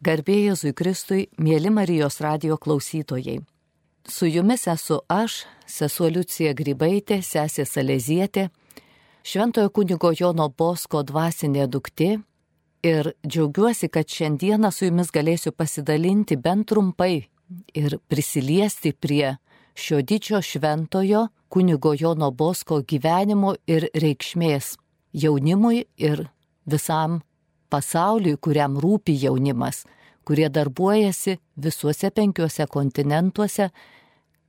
Garbėjai Jėzui Kristui, mėly Marijos radio klausytojai. Su jumis esu aš, sesuo Liucija Grybaitė, sesė Salezietė, Šventojo kunigo Jono Bosko dvasinė duktė ir džiaugiuosi, kad šiandieną su jumis galėsiu pasidalinti bent trumpai ir prisiliesti prie šio didžio šventojo kunigo Jono Bosko gyvenimo ir reikšmės jaunimui ir visam pasauliui, kuriam rūpi jaunimas, kurie darbuojasi visuose penkiuose kontinentuose,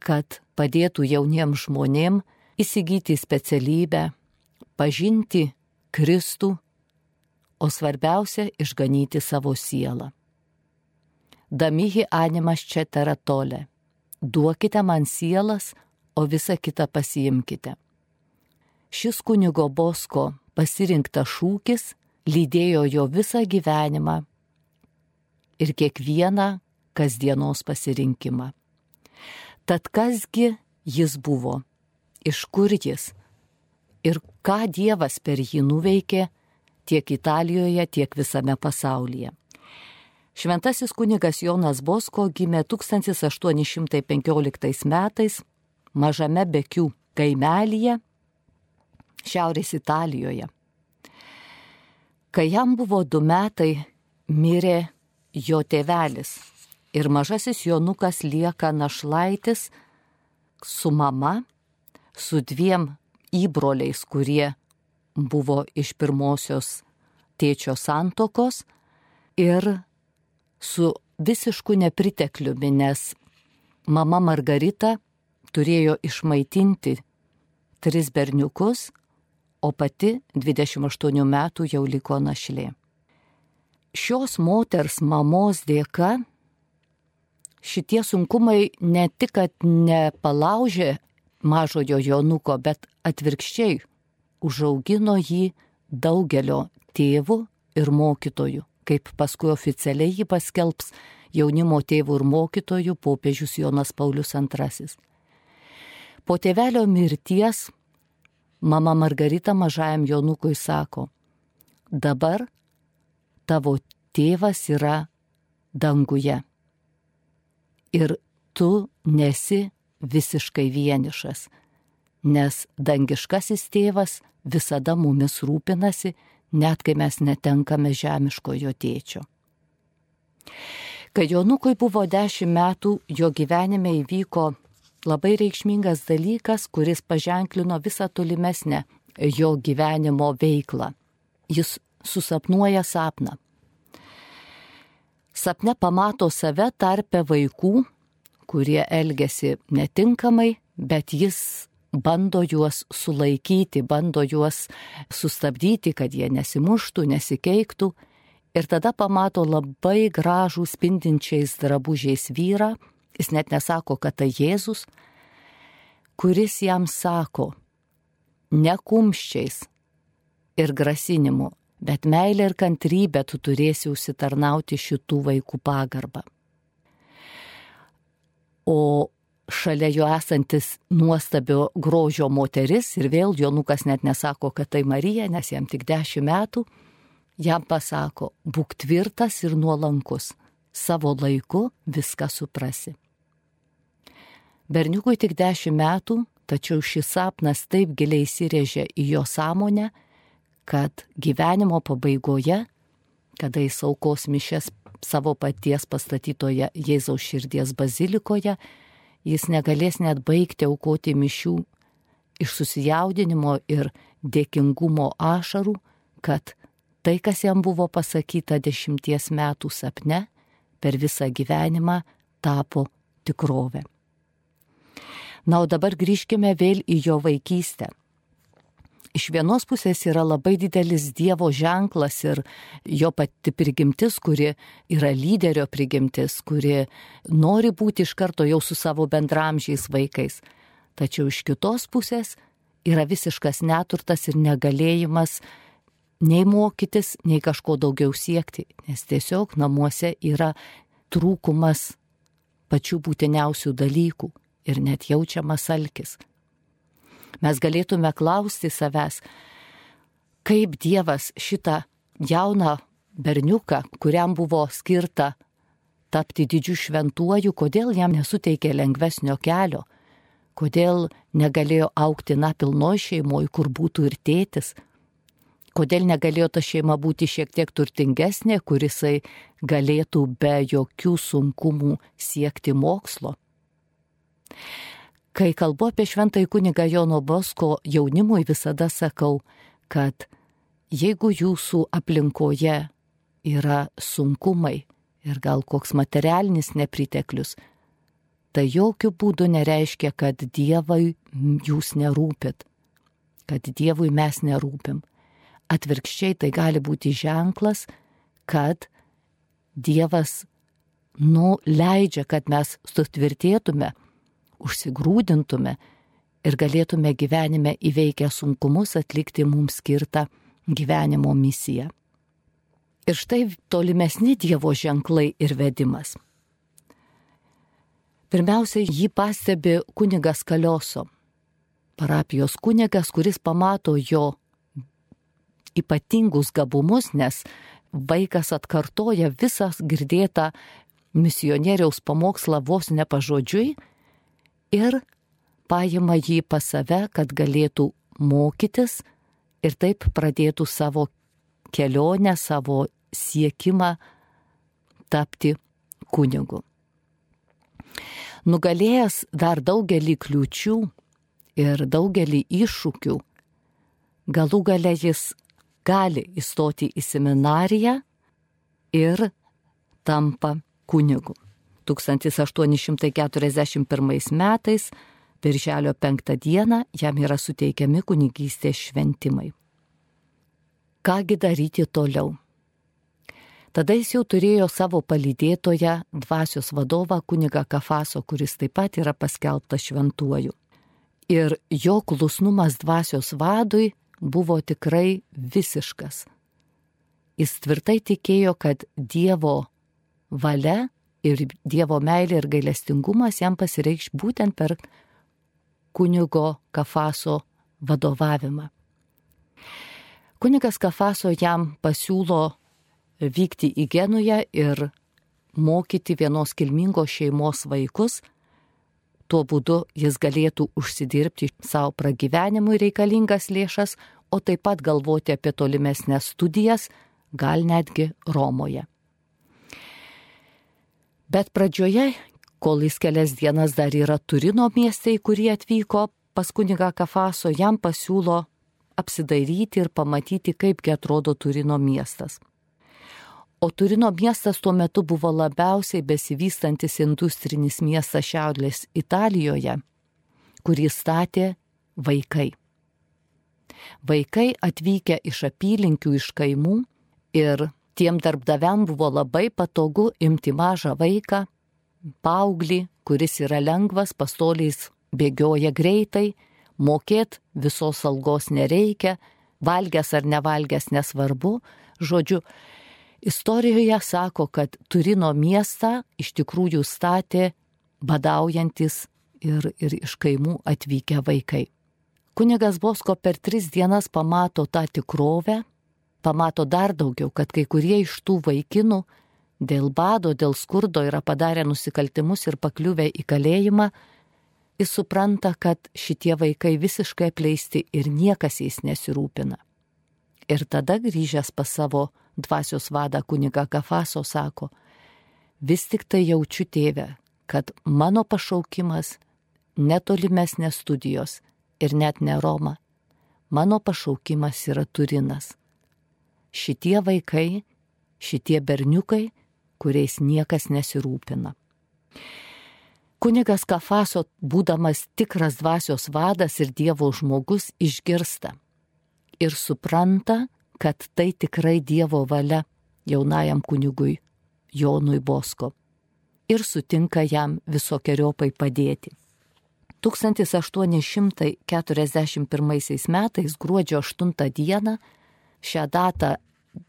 kad padėtų jauniems žmonėms įsigyti specialybę, pažinti Kristų, o svarbiausia - išganyti savo sielą. Damihi animas čia teratolė. Duokite man sielas, o visą kitą pasiimkite. Šis kunigo Bosko pasirinktas šūkis lydėjo jo visą gyvenimą ir kiekvieną kasdienos pasirinkimą. Tad kasgi jis buvo, iš kur jis ir ką Dievas per jį nuveikė tiek Italijoje, tiek visame pasaulyje. Šventasis kunigas Jonas Bosko gimė 1815 metais mažame Bekių kaimelyje Šiaurės Italijoje. Kai jam buvo du metai, mirė jo tėvelis ir mažasis Jonukas lieka našlaitis su mama, su dviem įbroliais, kurie buvo iš pirmosios tėčio santokos ir su visišku nepritekliumi, nes mama Margarita turėjo išmaitinti tris berniukus, o pati 28 metų jau liko našlė. Šios moters mamos dėka šitie sunkumai ne tik, kad nepalaužė mažojo Jonuko, bet atvirkščiai užaugino jį daugelio tėvų ir mokytojų, kaip paskui oficialiai jį paskelbs jaunimo tėvų ir mokytojų popiežius Jonas Paulius II. Po tėvelio mirties Mama Margarita mažajam Jonukui sako, dabar tavo tėvas yra danguje. Ir tu nesi visiškai vienišas, nes dangiškasis tėvas visada mumis rūpinasi, net kai mes netenkame žemiškojo tėčio. Kai Jonukui buvo dešimt metų, jo gyvenime įvyko labai reikšmingas dalykas, kuris paženklino visą tolimesnę jo gyvenimo veiklą. Jis susapnuoja sapną. Sapne pamato save tarpe vaikų, kurie elgesi netinkamai, bet jis bando juos sulaikyti, bando juos sustabdyti, kad jie nesimuštų, nesikeiktų. Ir tada pamato labai gražų spindinčiais drabužiais vyrą, jis net nesako, kad tai Jėzus, kuris jam sako, ne kumščiais ir grasinimu, bet meilė ir kantrybė tu turėsi užsitarnauti šitų vaikų pagarbą. O šalia jo esantis nuostabio grožio moteris, ir vėl Jonukas net nesako, kad tai Marija, nes jam tik dešimt metų, jam pasako, būk tvirtas ir nuolankus, savo laiku viską suprasi. Berniukui tik dešimt metų, tačiau šis sapnas taip giliai įsirėžė į jo sąmonę, kad gyvenimo pabaigoje, kada jis aukos mišes savo paties pastatytoje Jėzaus širdies bazilikoje, jis negalės net baigti aukoti mišių iš susijaudinimo ir dėkingumo ašarų, kad tai, kas jam buvo pasakyta dešimties metų sapne, per visą gyvenimą tapo tikrovė. Na, o dabar grįžkime vėl į jo vaikystę. Iš vienos pusės yra labai didelis Dievo ženklas ir jo pati prigimtis, kuri yra lyderio prigimtis, kuri nori būti iš karto jau su savo bendramžiais vaikais. Tačiau iš kitos pusės yra visiškas neturtas ir negalėjimas nei mokytis, nei kažko daugiau siekti, nes tiesiog namuose yra trūkumas pačių būtiniausių dalykų ir net jaučiamas alkis. Mes galėtume klausti savęs, kaip Dievas šitą jauną berniuką, kuriam buvo skirta tapti didžiu šventuoju, kodėl jam nesuteikė lengvesnio kelio, kodėl negalėjo aukti na pilnoj šeimoje, kur būtų ir tėtis, kodėl negalėjo ta šeima būti šiek tiek turtingesnė, kurisai galėtų be jokių sunkumų siekti mokslo. Kai kalbu apie šventąjį kunigą Jono Bosko, jaunimui visada sakau, kad jeigu jūsų aplinkoje yra sunkumai ir gal koks materialinis nepriteklius, tai jokių būdų nereiškia, kad Dievui jūs nerūpit, kad Dievui mes nerūpim. Atvirkščiai tai gali būti ženklas, kad Dievas nuleidžia, kad mes sutvirtėtume, užsigrūdintume ir galėtume gyvenime įveikę sunkumus atlikti mums skirtą gyvenimo misiją. Ir štai tolimesni Dievo ženklai ir vedimas. Pirmiausia, jį pastebi kunigas Kalioso, parapijos kunigas, kuris pamato jo ypatingus gabumus, nes vaikas atkartoja visą girdėtą misionieriaus pamokslą vos ne pažodžiui ir paima jį pas save, kad galėtų mokytis ir taip pradėtų savo kelionę, savo siekimą tapti kunigu. Nugalėjęs dar daugelį kliūčių ir daugelį iššūkių, galų gale jis gali įstoti į seminariją ir tampa kunigu. 1841 metais, birželio 5 dieną, jam yra suteikiami kunigystės šventimai. Kągi daryti toliau? Tada jis jau turėjo savo palydėtoją, dvasios vadovą kuniga Kafaso, kuris taip pat yra paskelbtas šventuoju. Ir jo klusnumas dvasios vadui buvo tikrai visiškas. Jis tvirtai tikėjo, kad Dievo valia ir Dievo meilė ir gailestingumas jam pasireikš būtent per kunigo Kafaso vadovavimą. Kunigas Kafaso jam pasiūlo vykti į Genują ir mokyti vienos kilmingos šeimos vaikus. Tuo būdu jis galėtų užsidirbti savo pragyvenimui reikalingas lėšas, o taip pat galvoti apie tolimesnės studijas, gal netgi Romoje. Bet pradžioje, kol jis kelias dienas dar yra Turino mieste, į kurį atvyko pas kuniga Kafaso, jam pasiūlo apsidairyti ir pamatyti, kaipgi atrodo Turino miestas. O Turino miestas tuo metu buvo labiausiai besivystantis industrinis miestas Šiaurės Italijoje, kurį statė vaikai. Vaikai atvykę iš apylinkių, iš kaimų ir tiem darbdaviam buvo labai patogu imti mažą vaiką, paauglį, kuris yra lengvas, pastoliais bėgioja greitai, mokėt visos algos nereikia, valgęs ar nevalgęs nesvarbu. Žodžiu, istorijoje sako, kad Turino miestą iš tikrųjų statė badaujantis ir, ir iš kaimų atvykę vaikai. Kunigas Bosko per tris dienas pamato tą tikrovę, pamato dar daugiau, kad kai kurie iš tų vaikinų dėl bado, dėl skurdo yra padarę nusikaltimus ir pakliuvę į kalėjimą, jis supranta, kad šitie vaikai visiškai apleisti ir niekas jais nesirūpina. Ir tada grįžęs pas savo dvasios vadą kuniga Gafaso sako, vis tik tai jaučiu tėvę, kad mano pašaukimas netolimesnės studijos ir net ne Roma, mano pašaukimas yra Turinas šitie vaikai, šitie berniukai, kuriais niekas nesirūpina. Kunigas Kafaso, būdamas tikras dvasios vadas ir Dievo žmogus, išgirsta ir supranta, kad tai tikrai Dievo valia jaunajam kunigui Jonui Bosko ir sutinka jam visokiojopai padėti. 1841 metais gruodžio 8 dieną šią datą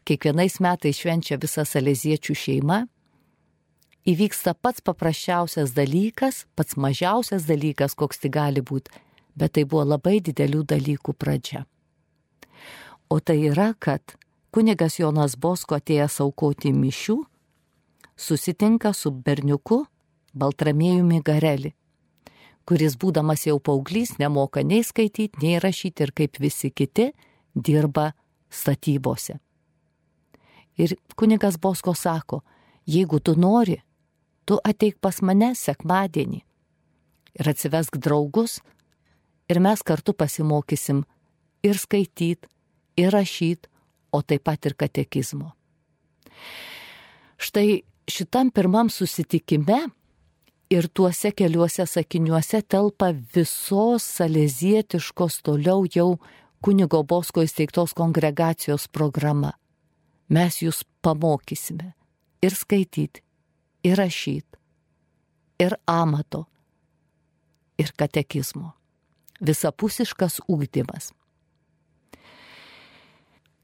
kiekvienais metais švenčia visa saleziečių šeima, įvyksta pats paprasčiausias dalykas, pats mažiausias dalykas, koks tai gali būti, bet tai buvo labai didelių dalykų pradžia. O tai yra, kad kunigas Jonas Bosko atėjęs aukoti mišių, susitinka su berniuku Baltramėjumi Gareli, kuris būdamas jau paauglys nemoka nei skaityti, nei rašyti ir kaip visi kiti dirba statybose. Ir kunigas Bosko sako, jeigu tu nori, tu ateik pas mane sekmadienį ir atsivesk draugus ir mes kartu pasimokysim ir skaityt, ir rašyt, o taip pat ir katekizmo. Štai šitam pirmam susitikime ir tuose keliuose sakiniuose telpa visos salezietiškos toliau jau kunigo Bosko įsteigtos kongregacijos programa. Mes jūs pamokysime ir skaityti, ir rašyti, ir amato, ir katekizmo. Visapusiškas ūkdymas.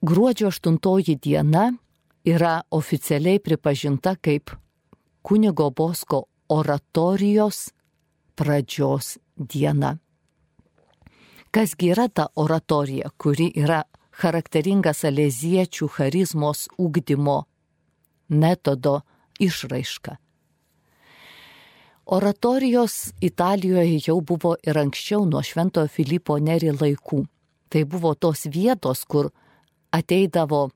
Gruodžio 8 diena yra oficialiai pripažinta kaip kunigo Bosko oratorijos pradžios diena. Kasgi yra ta oratorija, kuri yra charakteringa saleziečių charizmos ūkdymo metodo išraiška? Oratorijos Italijoje jau buvo ir anksčiau nuo Šventojo Filipo Neri laikų. Tai buvo tos vietos, kur ateidavo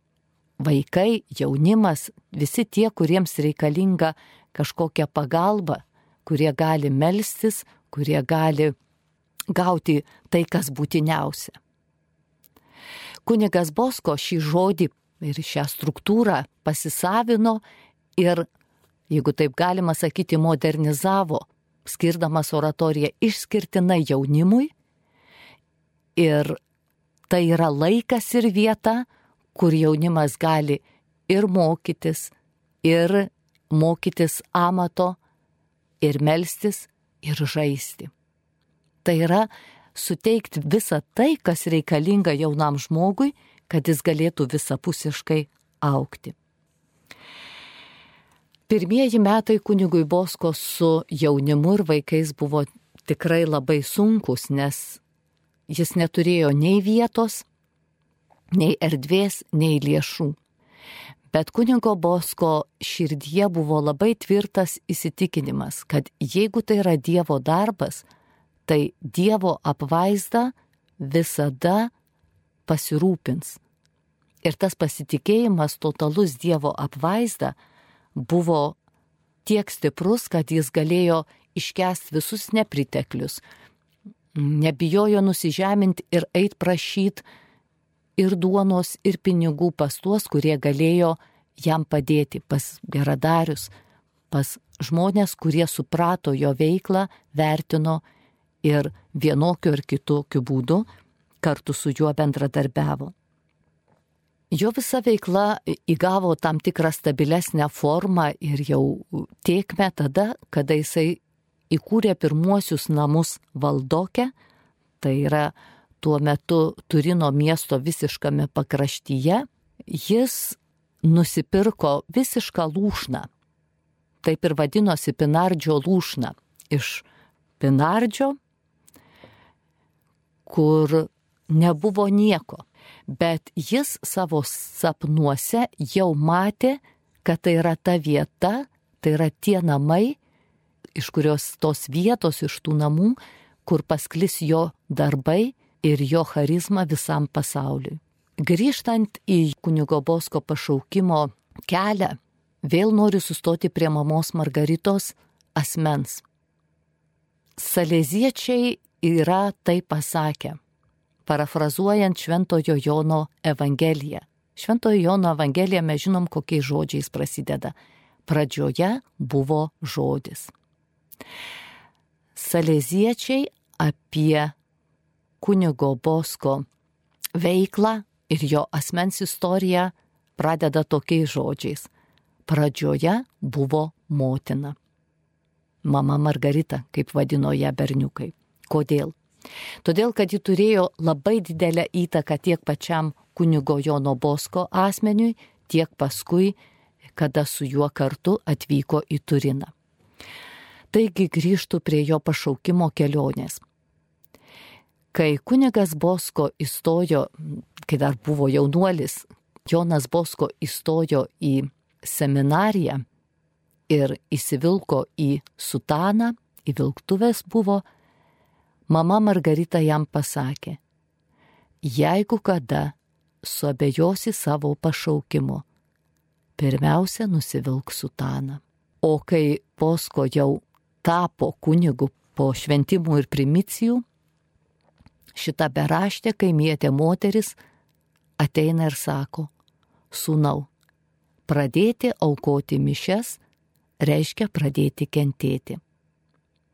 vaikai, jaunimas, visi tie, kuriems reikalinga kažkokia pagalba, kurie gali melstis, kurie gali gauti tai, kas būtiniausia. Kunigas Bosko šį žodį ir šią struktūrą pasisavino ir jeigu taip galima sakyti, modernizavo, skirdamas oratoriją išskirtinai jaunimui. Ir tai yra laikas ir vieta, kur jaunimas gali ir mokytis, ir mokytis amato, ir melstis, ir žaisti. Tai yra suteikti visą tai, kas reikalinga jaunam žmogui, kad jis galėtų visapusiškai aukti. Pirmieji metai kunigui Bosko su jaunimu ir vaikais buvo tikrai labai sunkus, nes jis neturėjo nei vietos, nei erdvės, nei lėšų. Bet kunigo Bosko širdyje buvo labai tvirtas įsitikinimas, kad jeigu tai yra Dievo darbas, tai Dievo apvaizda visada pasirūpins. Ir tas pasitikėjimas totalus Dievo apvaizda buvo tiek stiprus, kad jis galėjo iškesti visus nepriteklius, nebijojo nusižeminti ir eit prašyti ir duonos, ir pinigų pas tuos, kurie galėjo jam padėti, pas geradarius, pas žmonės, kurie suprato jo veiklą, vertino ir vienokiu ar kitokiu būdu kartu su juo bendradarbiavo. Jo visa veikla įgavo tam tikrą stabilesnę formą ir jau tiekme tada, kada jisai įkūrė pirmuosius namus valdoke, tai yra tuo metu Turino miesto visiškame pakraštyje, jis nusipirko visišką lūšną. Taip ir vadinosi Pinardžio lūšna. Iš Pinardžio, kur nebuvo nieko bet jis savo sapnuose jau matė, kad tai yra ta vieta, tai yra tie namai, iš kurios tos vietos, iš tų namų, kur pasklis jo darbai ir jo charizma visam pasauliui. Grįžtant į kunigo Bosko pašaukimo kelią, vėl noriu sustoti prie mamos Margaritos asmens. Saleziečiai yra tai pasakę parafrazuojant Šventojo Jono Evangeliją. Šventojo Jono Evangelija mes žinom, kokiais žodžiais prasideda. Pradžioje buvo žodis. Saleziečiai apie kunigo Bosko veiklą ir jo asmens istoriją pradeda tokiais žodžiais. Pradžioje buvo motina. Mama Margarita, kaip vadino ją berniukai. Kodėl? Todėl, kad ji turėjo labai didelę įtaką tiek pačiam kunigo Jono Bosko asmeniui, tiek paskui, kada su juo kartu atvyko į Turiną. Taigi grįžtų prie jo pašaukimo kelionės. Kai kunigas Bosko įstojo, kai dar buvo jaunuolis, Jonas Bosko įstojo į seminariją ir įsivilko į sutaną, į vilktuvės buvo, mama Margarita jam pasakė, jeigu kada suabejosi savo pašaukimu, pirmiausia nusivilk sutaną. O kai Bosko jau tapo kunigu po šventimų ir primicijų, šita beraštė kaimietė moteris ateina ir sako, sūnau, pradėti aukoti mišes reiškia pradėti kentėti.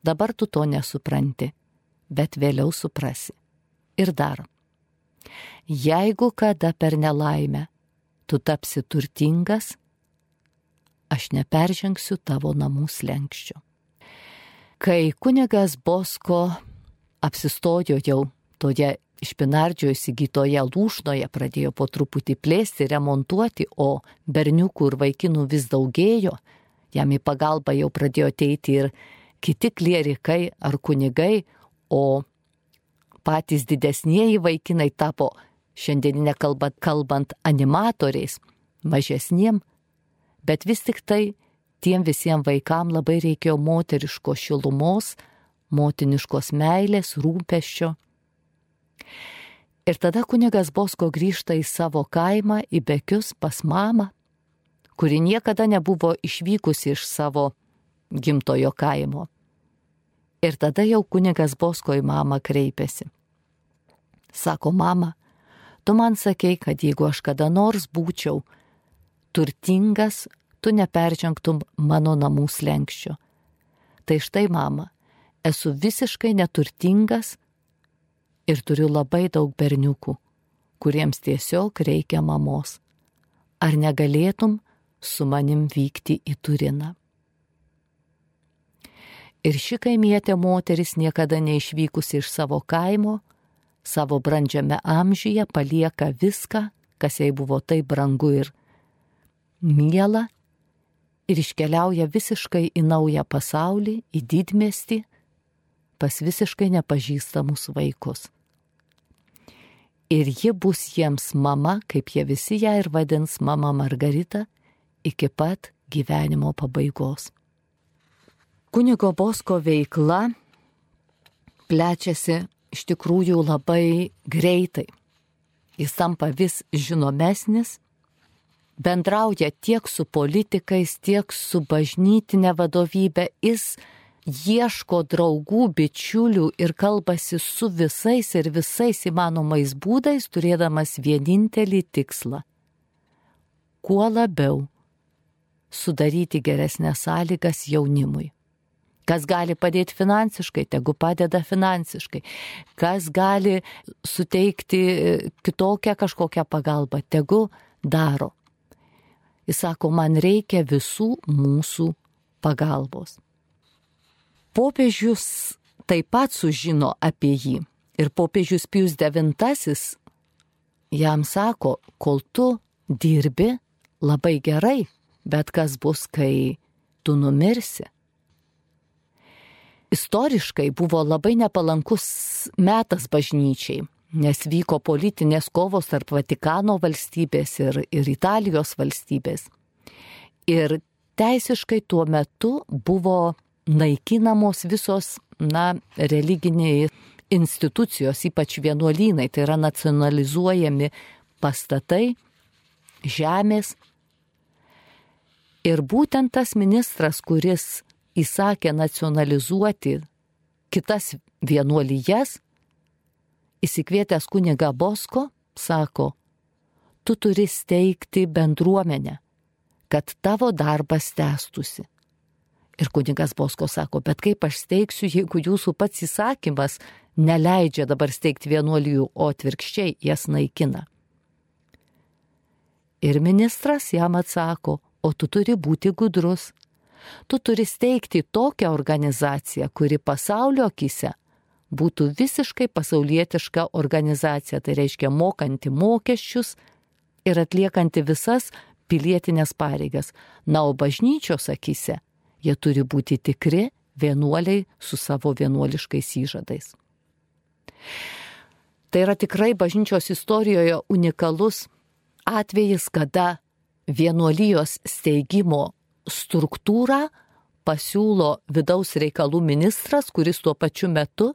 Dabar tu to nesupranti, bet vėliau suprasi. Ir dar. Jeigu kada per nelaimę tu tapsi turtingas, aš neperžengsiu tavo namų slengščio. Kai kunigas Bosko apsistojo jau toje išpinardžio įsigytoje lūšnoje, pradėjo po truputį plėsti, remontuoti, o berniukų ir vaikinų vis daugėjo, jam į pagalbą jau pradėjo ateiti ir kiti klierikai ar kunigai, o patys didesnieji vaikinai tapo šiandieninę kalbą kalbant animatoriais, mažesniem, bet vis tik tai tiem visiems vaikams labai reikėjo moteriško šilumos, motiniškos meilės, rūpeščio. Ir tada kunigas Bosko grįžta į savo kaimą, į bekius pas mamą, kuri niekada nebuvo išvykusi iš savo gimtojo kaimo. Ir tada jau kunigas Bosko į mamą kreipiasi. Sako, mama, Tu man sakei, kad jeigu aš kada nors būčiau turtingas, tu neperžengtum mano namų slengščio. Tai štai, mama, esu visiškai neturtingas ir turiu labai daug berniukų, kuriems tiesiog reikia mamos. Ar negalėtum su manim vykti į Turiną? Ir ši kaimietė moteris niekada neišvykusi iš savo kaimo, savo brandžiame amžiuje palieka viską, kas jai buvo taip brangu ir miela, ir iškeliauja visiškai į naują pasaulį, į didmestį, pas visiškai nepažįstamus vaikus. Ir ji bus jiems mama, kaip jie visi ją ir vadins mama Margarita, iki pat gyvenimo pabaigos. Kunigo Bosko veikla plečiasi iš tikrųjų labai greitai. Jis tampa vis žinomesnis, bendrauja tiek su politikais, tiek su bažnytinė vadovybė, jis ieško draugų, bičiulių ir kalbasi su visais ir visais įmanomais būdais, turėdamas vienintelį tikslą - kuo labiau sudaryti geresnės sąlygas jaunimui. Kas gali padėti finansiškai, tegu padeda finansiškai. Kas gali suteikti kitokią kažkokią pagalbą, tegu daro. Jis sako, man reikia visų mūsų pagalbos. Popiežius taip pat sužino apie jį. Ir popiežius Pius IX jam sako, kol tu dirbi labai gerai, bet kas bus, kai tu numirsi istoriškai buvo labai nepalankus metas bažnyčiai, nes vyko politinės kovos tarp Vatikano valstybės ir, ir Italijos valstybės. Ir teisiškai tuo metu buvo naikinamos visos, na, religiniai institucijos, ypač vienuolynai, tai yra nacionalizuojami pastatai, žemės. Ir būtent tas ministras, kuris įsakė nacionalizuoti kitas vienuolijas, įsikvietęs kuniga Bosko, sako, tu turi steigti bendruomenę, kad tavo darbas tęstusi. Ir kunigas Bosko sako, bet kaip aš steigsiu, jeigu jūsų pats įsakymas neleidžia dabar steigti vienuolijų, o atvirkščiai jas naikina. Ir ministras jam atsako, o tu turi būti gudrus, Tu turi steigti tokią organizaciją, kuri pasaulio akise būtų visiškai pasaulietiška organizacija, tai reiškia mokanti mokesčius ir atliekanti visas pilietinės pareigas. Na, o bažnyčios akise jie turi būti tikri vienuoliai su savo vienuoliškais įžadais. Tai yra tikrai bažnyčios istorijoje unikalus atvejis, kada vienuolijos steigimo struktūrą pasiūlo vidaus reikalų ministras, kuris tuo pačiu metu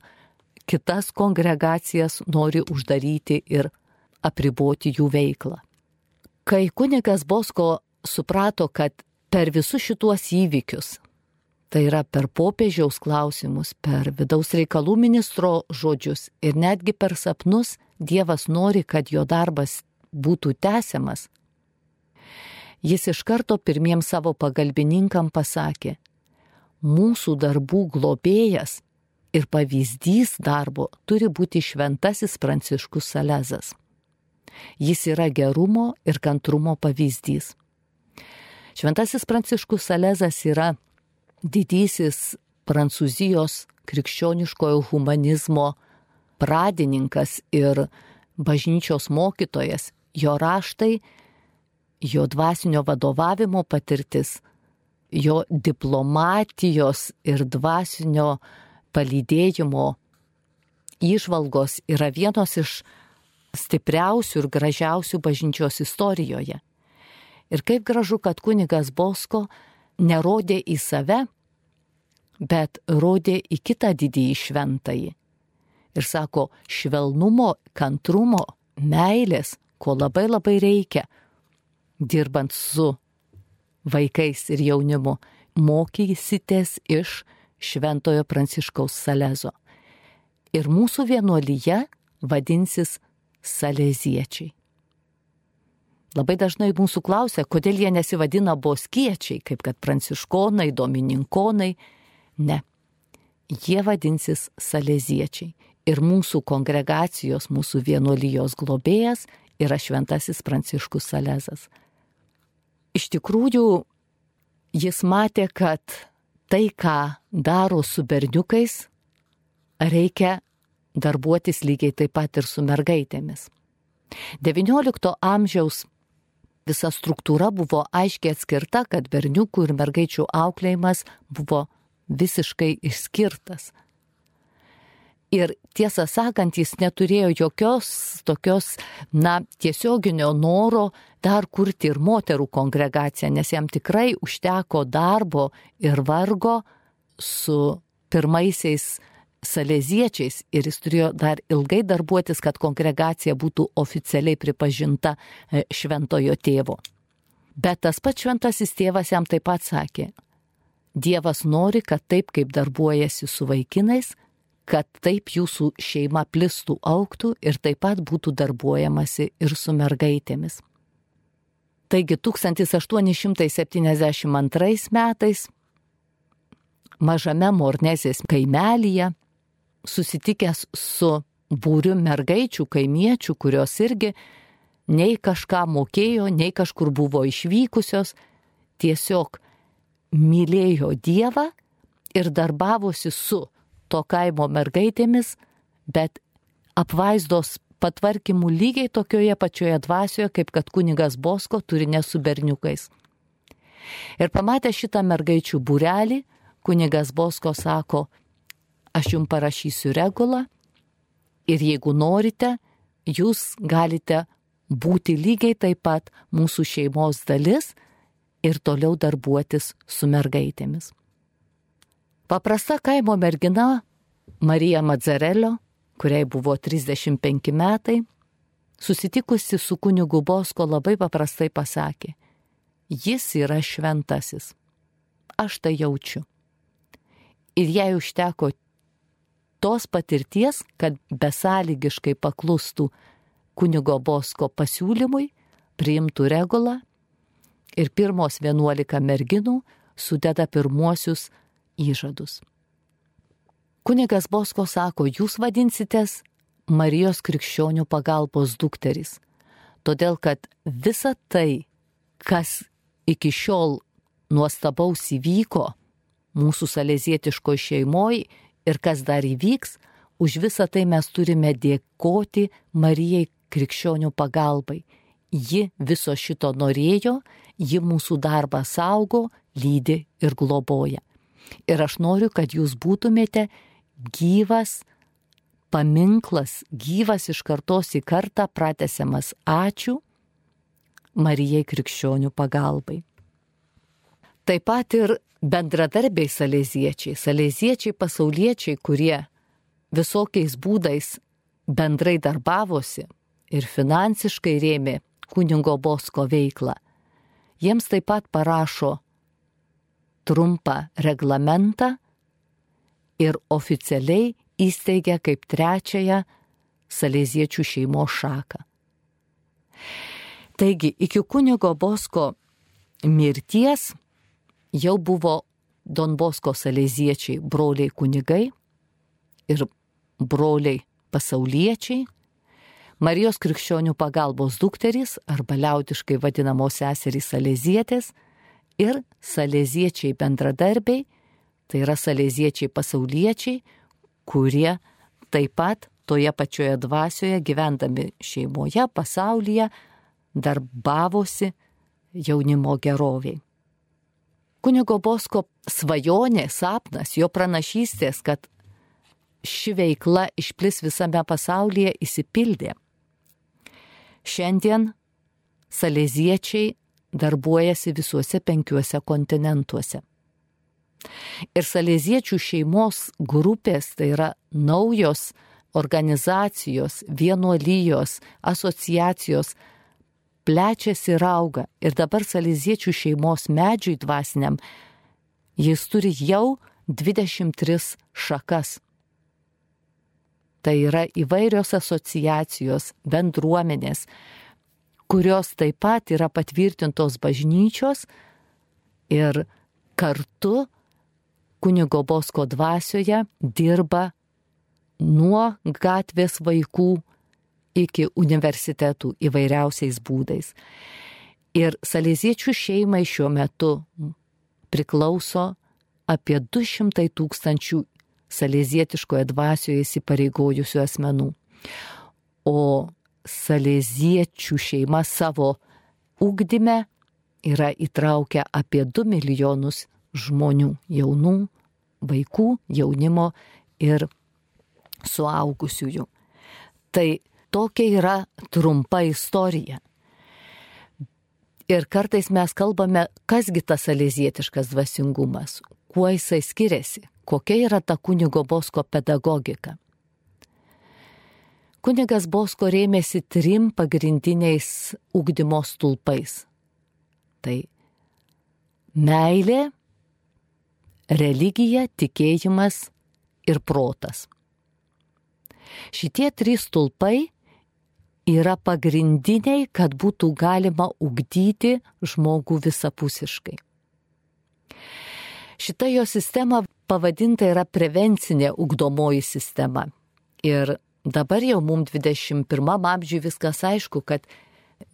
kitas kongregacijas nori uždaryti ir apriboti jų veiklą. Kai kunigas Bosko suprato, kad per visus šituos įvykius, tai yra per popiežiaus klausimus, per vidaus reikalų ministro žodžius ir netgi per sapnus, Dievas nori, kad jo darbas būtų tęsiamas, jis iš karto pirmiems savo pagalbininkam pasakė, mūsų darbų globėjas ir pavyzdys darbo turi būti šventasis Pranciškus Salezas. Jis yra gerumo ir kantrumo pavyzdys. Šventasis Pranciškus Salezas yra didysis Prancūzijos krikščioniškojo humanizmo pradininkas ir bažnyčios mokytojas. Jo raštai, jo dvasinio vadovavimo patirtis, jo diplomatijos ir dvasinio palydėjimo įžvalgos yra vienos iš stipriausių ir gražiausių bažnyčios istorijoje. Ir kaip gražu, kad kunigas Bosko nerodė į save, bet rodė į kitą didįjį šventąjį. Ir sako, švelnumo, kantrumo, meilės, ko labai labai reikia, dirbant su vaikais ir jaunimu, mokysitės iš Šventojo Pranciškaus Salezo. Ir mūsų vienuolyje vadinsis Saleziečiai. Labai dažnai mūsų klausia, kodėl jie nesivadina boskiečiai, kaip kad pranciškonai, domininkonai. Ne. Jie vadinsis Saleziečiai. Ir mūsų kongregacijos, mūsų vienuolijos globėjas yra šventasis Pranciškus Salezas. Iš tikrųjų, jis matė, kad tai, ką daro su berniukais, reikia darbuotis lygiai taip pat ir su mergaitėmis. XIX amžiaus visa struktūra buvo aiškiai atskirta, kad berniukų ir mergaičių auklėjimas buvo visiškai išskirtas. Ir tiesą sakant, jis neturėjo jokios tokios, na, tiesioginio noro dar kurti ir moterų kongregaciją, nes jam tikrai užteko darbo ir vargo su pirmaisiais saleziečiais ir jis turėjo dar ilgai darbuotis, kad kongregacija būtų oficialiai pripažinta e, šventojo tėvo. Bet tas pats šventasis tėvas jam taip pat sakė, Dievas nori, kad taip kaip darbuojasi su vaikinais, kad taip jūsų šeima plistų, auktų ir taip pat būtų darbuojamasi ir su mergaitėmis. Taigi 1872 metais mažame Mornezės kaimelyje, susitikęs su būriu mergaičių kaimiečių, kurios irgi nei kažką mokėjo, nei kažkur buvo išvykusios, tiesiog mylėjo Dievą ir darbavosi su to kaimo mergaitėmis, bet apvaizdos patvarkymų lygiai tokioje pačioje dvasioje, kaip kad kunigas Bosko turi nesu berniukais. Ir pamatę šitą mergaičių būrelį, kunigas Bosko sako, aš jums parašysiu regulą ir jeigu norite, jūs galite būti lygiai taip pat mūsų šeimos dalis ir toliau darbuotis su mergaitėmis. Paprasta kaimo mergina Marija Mazzarelio, kuriai buvo 35 metai, susitikusi su kunigu Bosko labai paprastai pasakė, jis yra šventasis. Aš tai jaučiu. Ir jai užteko tos patirties, kad besąlygiškai paklustų kunigo Bosko pasiūlymui, priimtų regulą ir pirmos 11 merginų sudeda pirmuosius įžadus. Kunigas Bosko sako, jūs vadinsitės Marijos krikščionių pagalbos dukteris, todėl kad visa tai, kas iki šiol nuostabaus įvyko mūsų salezietiško šeimoje ir kas dar įvyks, už visą tai mes turime dėkoti Marijai krikščionių pagalbai. Ji viso šito norėjo, ji mūsų darbą saugo, lydi ir globoja. Ir aš noriu, kad jūs būtumėte gyvas paminklas, gyvas iš kartos į kartą pratesiamas ačiū, Marijai krikščionių pagalbai. Taip pat ir bendradarbiai salėziečiai, salėziečiai pasauliečiai, kurie visokiais būdais bendrai darbavosi ir finansiškai rėmė kunigo Bosko veiklą, jiems taip pat parašo trumpą reglamentą ir oficialiai įsteigia kaip trečiąją salėziečių šeimos šaką. Taigi iki kunigo Bosko mirties jau buvo Don Bosko salėziečiai broliai kunigai ir broliai pasauliečiai, Marijos krikščionių pagalbos dukterys arba liautiškai vadinamos seserys salėzietės ir salėziečiai bendradarbiai, tai yra salėziečiai pasauliečiai, kurie taip pat toje pačioje dvasioje gyvendami šeimoje, pasaulyje, darbavosi jaunimo geroviai. Kunigo Bosko svajonė, sapnas, jo pranašystės, kad ši veikla išplis visame pasaulyje įsipildė. Šiandien salėziečiai darbuojasi visuose penkiuose kontinentuose. Ir salėziečių šeimos grupės, tai yra naujos organizacijos, vienuolijos, asociacijos, plečiasi ir auga. Ir dabar salėziečių šeimos medžiui dvasiniam jis turi jau 23 šakas. Tai yra įvairios asociacijos, bendruomenės, kurios taip pat yra patvirtintos bažnyčios ir kartu kunigo Bosko dvasioje dirba nuo gatvės vaikų iki universitetų įvairiausiais būdais. Ir salėziečių šeimai šiuo metu priklauso apie 200 tūkstančių salėzietiškoje dvasioje įsipareigojusių asmenų. O salėziečių šeima savo ugdyme yra įtraukę apie 2 milijonus žmonių, jaunų, vaikų, jaunimo ir suaugusiųjų. Tai tokia yra trumpa istorija. Ir kartais mes kalbame, kasgi tas alezietiškas dvasingumas, kuo jisai skiriasi, kokia yra ta kunigo Bosko pedagogika. Kunigas Bosko rėmėsi trim pagrindiniais ugdymo stulpais. Tai meilė, religija, tikėjimas ir protas. Šitie trys stulpai yra pagrindiniai, kad būtų galima ugdyti žmogų visapusiškai. Šita jo sistema pavadinta yra prevencinė ugdomoji sistema. Ir Dabar jau mums 21 amžiui viskas aišku, kad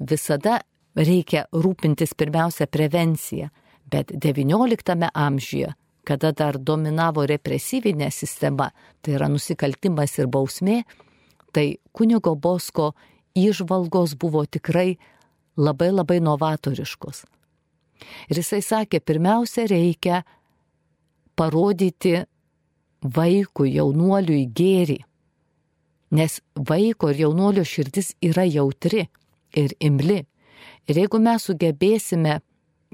visada reikia rūpintis pirmiausia prevencija, bet 19 amžiuje, kada dar dominavo represyvinė sistema, tai yra nusikaltimas ir bausmė, tai kunigo Bosko išvalgos buvo tikrai labai labai novatoriškos. Ir jisai sakė, pirmiausia reikia parodyti vaikui, jaunuoliui gėrį nes vaiko ir jaunolio širdis yra jautri ir imli. Ir jeigu mes sugebėsime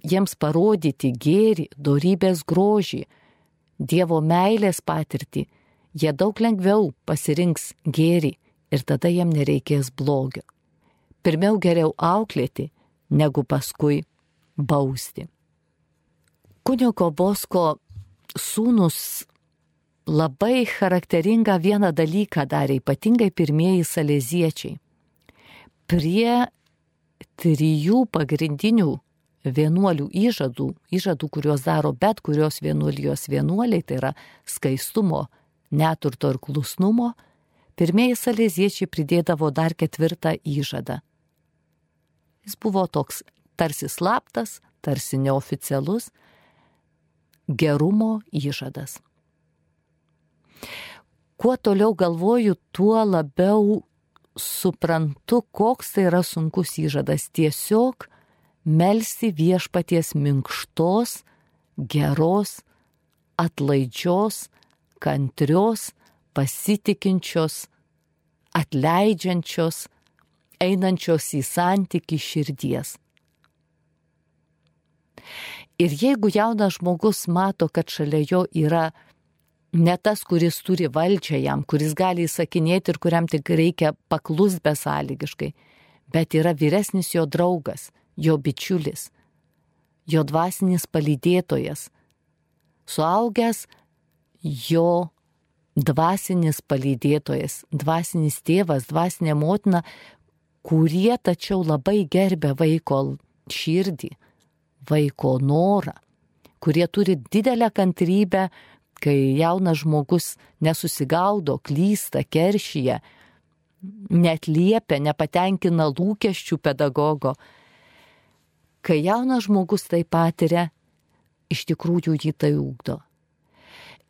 jiems parodyti gėrį, darybės grožį, Dievo meilės patirtį, jie daug lengviau pasirinks gėrį ir tada jiem nereikės blogio. Pirmiau geriau auklėti, negu paskui bausti. Kunigo Bosko sūnus labai charakteringą vieną dalyką darė, ypatingai pirmieji salėziečiai. Prie trijų pagrindinių vienuolių įžadų, įžadų, kuriuos daro bet kurios vienuolijos vienuoliai, tai yra skaistumo, neturto ir klusnumo, pirmieji salėziečiai pridėdavo dar ketvirtą įžadą. Jis buvo toks tarsi slaptas, tarsi neoficialus gerumo įžadas kuo toliau galvoju, tuo labiau suprantu, koks tai yra sunkus įžadas. Tiesiog melsti viešpaties minkštos, geros, atlaidžios, kantrios, pasitikinčios, atleidžiančios, einančios į santyki širdies. Ir jeigu jaunas žmogus mato, kad šalia jo yra ne tas, kuris turi valdžią jam, kuris gali įsakinėti ir kuriam tik reikia paklus besąlygiškai, bet yra vyresnis jo draugas, jo bičiulis, jo dvasinis palydėtojas, suaugęs jo dvasinis palydėtojas, dvasinis tėvas, dvasinė motina, kurie tačiau labai gerbė vaiko širdį, vaiko norą, kurie turi didelę kantrybę, kai jaunas žmogus nesusigaudo, klysta, keršyje, net liepia, nepatenkina lūkesčių pedagogo. Kai jaunas žmogus tai patiria, iš tikrųjų jį tai ūkdo.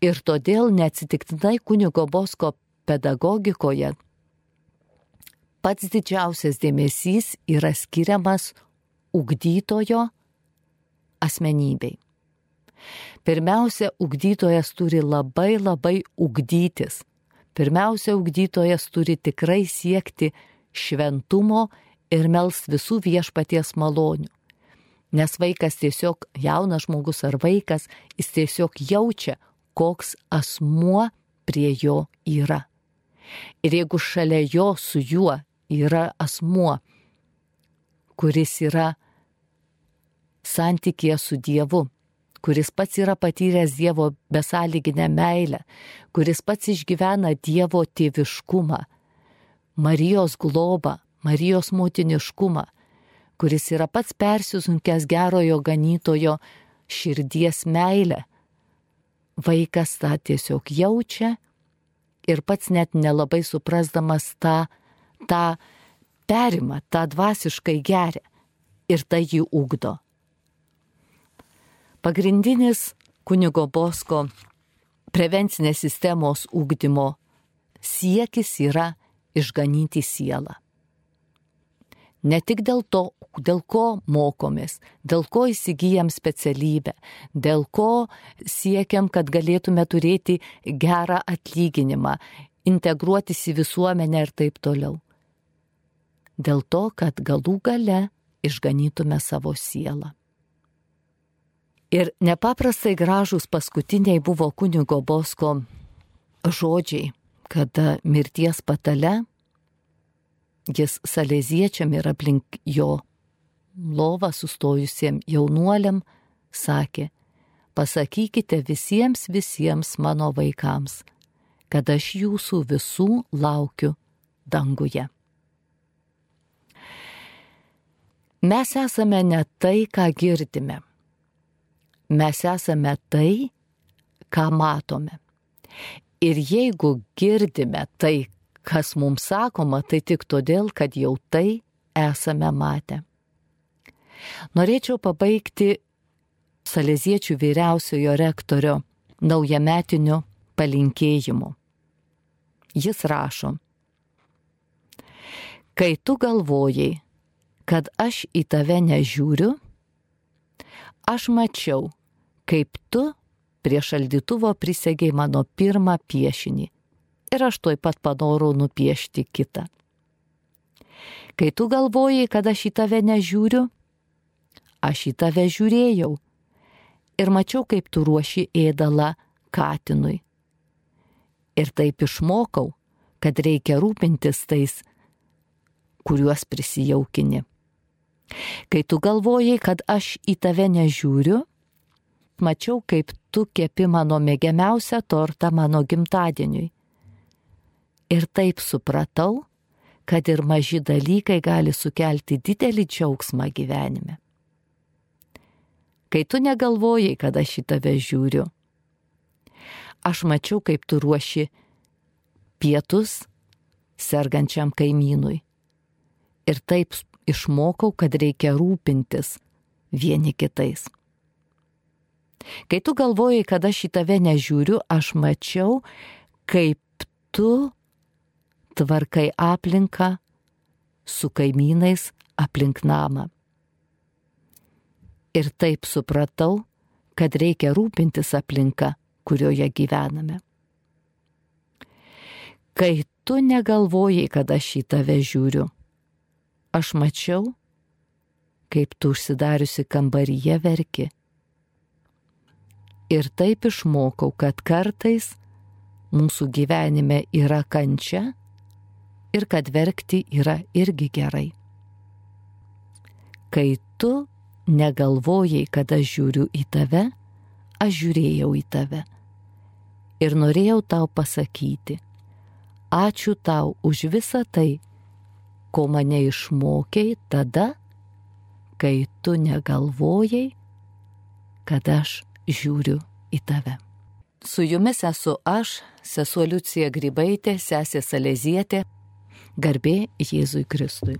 Ir todėl neatsitiktinai kunigo Bosko pedagogikoje pats didžiausias dėmesys yra skiriamas ugdytojo asmenybei. Pirmiausia, ugdytojas turi labai labai ugdytis. Pirmiausia, ugdytojas turi tikrai siekti šventumo ir mels visų viešpaties malonių. Nes vaikas tiesiog, jaunas žmogus ar vaikas, jis tiesiog jaučia, koks asmuo prie jo yra. Ir jeigu šalia jo su juo yra asmuo, kuris yra santykėje su Dievu, kuris pats yra patyręs Dievo besąlyginę meilę, kuris pats išgyvena Dievo tėviškumą, Marijos globą, Marijos motiniškumą, kuris yra pats persisunkęs gerojo ganytojo širdies meilę. Vaikas tą tiesiog jaučia ir pats net nelabai suprasdamas tą tą perima, tą dvasiškai geria ir tai jį ugdo. Pagrindinis kunigo Bosko prevencinės sistemos ugdymo siekis yra išganyti sielą. Ne tik dėl to, dėl ko mokomės, dėl ko įsigijam specialybę, dėl ko siekiam, kad galėtume turėti gerą atlyginimą, integruotis į visuomenę ir taip toliau dėl to, kad galų gale išganytume savo sielą. Ir nepaprastai gražus paskutiniai buvo kunigo Bosko žodžiai, kada mirties patale jis salėziečiam ir aplink jo lovą sustojusiem jaunuoliam sakė, pasakykite visiems visiems mano vaikams, kad aš jūsų visų laukiu danguje. Mes esame ne tai, ką girdime. Mes esame tai, ką matome. Ir jeigu girdime tai, kas mums sakoma, tai tik todėl, kad jau tai esame matę. Norėčiau pabaigti Saleziečių vyriausiojo rektorio naujametiniu palinkėjimu. Jis rašo, kai tu galvojai, kad aš į tave nežiūriu, aš mačiau, kaip tu prie šaldytuvo prisegiai mano pirmą piešinį ir aš tuoj pat panorau nupiešti kitą. Kai tu galvojai, kad aš į tave nežiūriu, aš į tave žiūrėjau ir mačiau, kaip tu ruoši ėdalą katinui. Ir taip išmokau, kad reikia rūpintis tais, kuriuos prisijaukini. Kai tu galvojai, kad aš į tave nežiūriu, mačiau, kaip tu kepi mano mėgiamiausią tortą mano gimtadieniui. Ir taip supratau, kad ir maži dalykai gali sukelti didelį džiaugsmą gyvenime. Kai tu negalvojai, kad aš į tave žiūriu, aš mačiau, kaip tu ruoši pietus sergančiam kaimynui. Ir taip išmokau, kad reikia rūpintis vieni kitais. Kai tu galvojai, kad aš į tave nežiūriu, aš mačiau, kaip tu tvarkai aplinką su kaimynais aplink namą. Ir taip supratau, kad reikia rūpintis aplinka, kurioje gyvename. Kai tu negalvojai, kad aš į tave žiūriu, aš mačiau, kaip tu užsidariusi kambaryje verki. Ir taip išmokau, kad kartais mūsų gyvenime yra kančia ir kad verkti yra irgi gerai. Kai tu negalvojai, kad aš žiūriu į tave, aš žiūrėjau į tave. Ir norėjau tau pasakyti, ačiū tau už visą tai, ko mane išmokėjai tada, kai tu negalvojai, kad aš žiūriu į tave. Su jumis esu aš, sesuo Liucija Grybaitė, sesė Salezietė, garbė Jėzui Kristui.